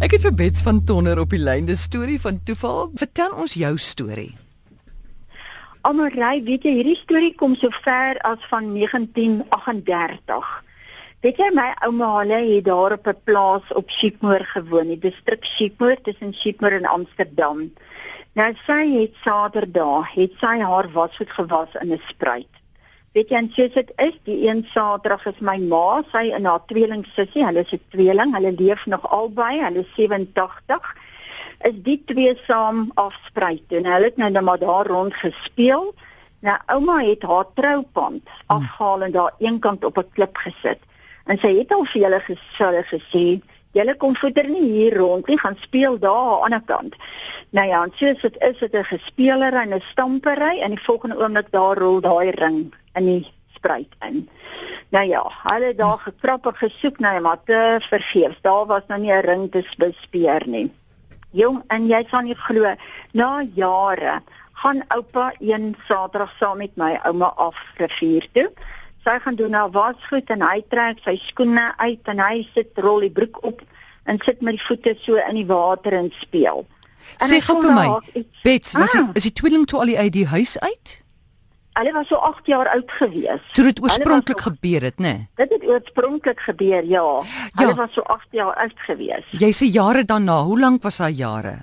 Ek het vir Bets van Tonner op die lyn, 'n storie van toeval. Vertel ons jou storie. Almarai, weet jy, hierdie storie kom so ver as van 1938. Weet jy my ouma hulle het daar op 'n plaas op Sheepmoor gewoon, die distrik Sheepmoor tussen Sheepmoor en Amsterdam. Nou sy het Saterdag, het sy haar wasgoed gewas in 'n spruit. Weet jy, en soos dit is, die een Saterdag is my ma, sy en haar tweeling sussie, hulle is 'n tweeling, hulle leef nog albei, hulle is 87. Is die twee saam afspruit en hulle het nou net maar daar rond gespeel. Nou ouma het haar troupand hmm. afhaal en daar eenkant op 'n klip gesit. En sy het al vir hulle gesê, gesê Julle kom voeter nie hier rond nie, gaan speel daar aan die ander kant. Nou ja, en soos dit is, dit 'n gespelery en 'n stampery en die volgende oomblik daar rol daai ring in die spruit in. Nou ja, hulle daar gekrapper gesoek na nou, maar te vergeefs. Daar was nou nie 'n ring te bespeer nie. Jong, en jy sal nie glo, na jare gaan oupa een Saterdag saam met my ouma af rivier toe. Sy gaan doen nou wasgoed en hy trek sy skoene uit en hy sit rol die broek op en sit met die voete so in die water en speel. En Sê gou vir my, Bets, was ah. is die tweeling toe al die uit die huis uit? Hulle was so 8 jaar oud gewees. Toe dit oorspronklik gebeur het, né? Nee? Dit het oorspronklik gebeur, ja. ja. Hulle was so 8 jaar oud gewees. Jy sê jare daarna, hoe lank was daai jare?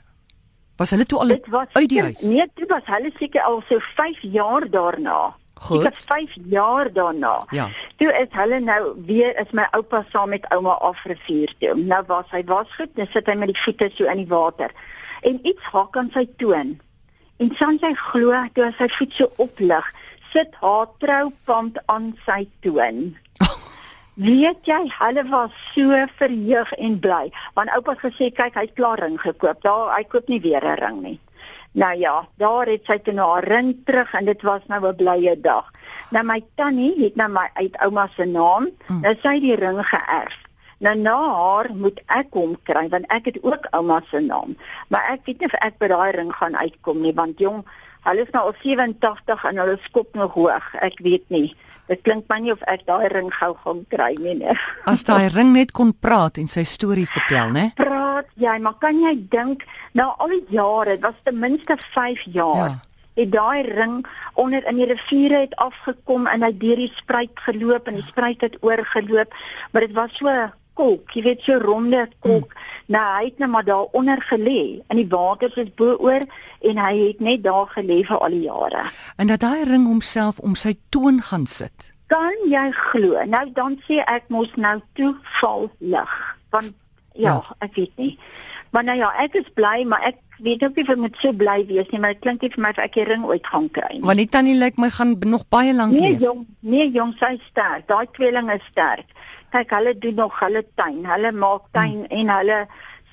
Was hulle toe al was, uit die huis? Nee, dit was hulle seker al so 5 jaar daarna. Goed. Ek het 5 jaar daarna. Ja. Toe is hulle nou weer is my oupa saam met ouma af rivier toe. Nou was hy was goed, net sit hy met die voete so in die water. En iets hak aan sy toon. En soms hy glo toe as sy voet so oplig, sit haar troupand aan sy toon. Weet jy, hulle was so verheug en bly, want oupa het gesê kyk, hy het klaar ring gekoop. Daar hy koop nie weer 'n ring nie. Nou ja, daar het sy toe na haar ring terug en dit was nou 'n blye dag. Nou my tannie het nou my uit ouma se naam, mm. nou sy die ring geërf. Nou na haar moet ek hom kry want ek het ook ouma se naam. Maar ek weet nie of ek by daai ring gaan uitkom nie want jong, hulle is nou al 87 en hulle skop nog hoog. Ek weet nie. Dit klink my nie of ek daai ring gou gaan kry nie. nie. As daai ring net kon praat en sy storie vertel, né? Praat jy, maar kan jy dink nou al die jare, dit was ten minste 5 jaar. Ja het daai ring onder in die riviere het afgekom en hy deur die spruit geloop en die spruit het oorgeloop maar dit was so kolk, jy weet so ronde kolk. Hmm. Nou hy het net maar daar onder gelê in die water soos bo-oor en hy het net daar gelê vir al die jare. En dat daai ring homself om sy toon gaan sit. Kan jy glo? Nou dan sê ek mos nou toe val lig. Want ja, ja, ek weet nie. Maar nou ja, ek is bly, maar ek weet ook nie of ek moet so bly wees nie, maar dit klink nie vir my of ek die ring ooit gaan kry nie. Want nie tannie lyk my gaan nog baie lank nee, leef. Nee jong, nee jong, sy sterk. Daai tweeling is sterk kyk hulle doen nog hulle tuin. Hulle maak tuin hmm. en hulle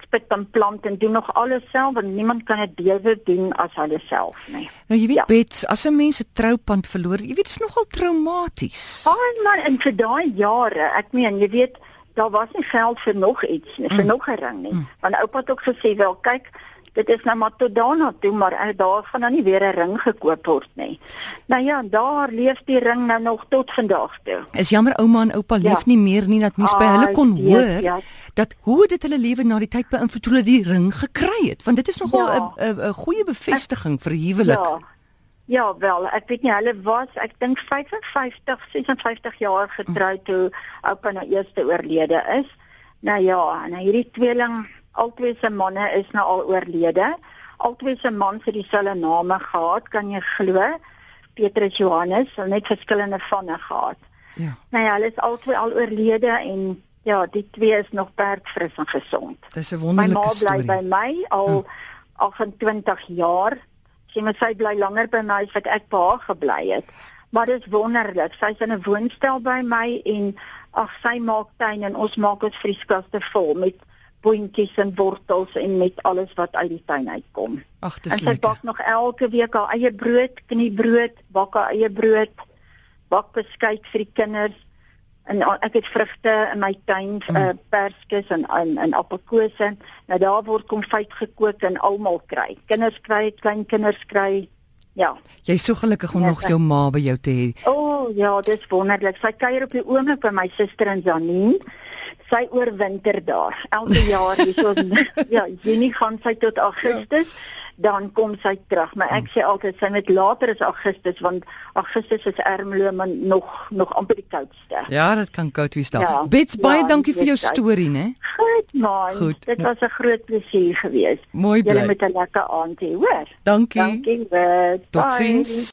spit en plant en doen nog alles self want niemand kan dit beter doen as hulle self nie. Nou jy weet ja. bets as 'n mens 'n troupand verloor, jy weet dit is nogal traumaties. Ag man, in vir daai jare, ek meen jy weet daar was nie geld vir nog iets nie, vir mm. nog 'n ring nie. Mm. Want oupa het ook gesê wel kyk dit is nou maar tot daarna toe maar uh, daar gaan nou nie weer 'n ring gekoop word nie. Nou ja, daar leef die ring nou nog tot vandag toe. Is jammer ouma en oupa leef ja. nie meer nie dat mens by hulle kon ah, hoor ja. dat hoe dit hulle lewe na die tyd beïnvloed hulle die ring gekry het want dit is nogal 'n ja. 'n goeie bevestiging vir huwelik. Ja. Ja, wel, ek weet nie hulle was ek dink 55, 56 jaar getroud toe oupa nou eerste oorlede is. Nou ja, en hierdie tweeling Albei se manne is nou al oorlede. Albei se mans het dieselfde name gehad, kan jy glo? Petrus Johannes, hulle net verskillende vanne gehad. Ja. Nou ja, hulle is albei al oorlede en ja, die twee is nog perfris en gesond. Dis 'n wonderlike storie. My ma bly by my al hm. 28 jaar. Sy moet sy bly langer by my as wat ek by haar gebly het. Maar dit is wonderlik. Sy's in 'n woonstel by my en ag sy maak tuin en ons maak ons vrieskaste vol met boontjies en wortels en met alles wat uit die tuin uitkom. Ag, dis lekker. En sy bak nog elke week haar eie brood, kniebrood, bak haar eie brood, bak beskuit vir die kinders. En ek het vrugte in my tuin, mm. uh, perskes en en, en appelkose. Nou daar word konfyt gekook en almal kry. Kinders kry, klein kinders kry. Ja. Jy's so gelukkig om ja, nog jou ma by jou te hê. O, oh, ja, dis wonderlik. Sy kuier op die oomblik by my suster in Janine. Sy oorwinter daar. Elke jaar hier so ja, Junie gaan sy tot Augustus. Ja dan kom sy terug. Maar ek sê altyd sy met later is Augustus want Augustus is Ermelo maar nog nog amper die koudste. Ja, dit kan koud wees daar. Ja, Bets baie ja, dankie vir jou storie, né? Goed man. Goed. Dit was 'n groot plesier geweest. Mooi bly. Jy met 'n lekker aand hê, hoor. Dankie. Dankie. Totsiens.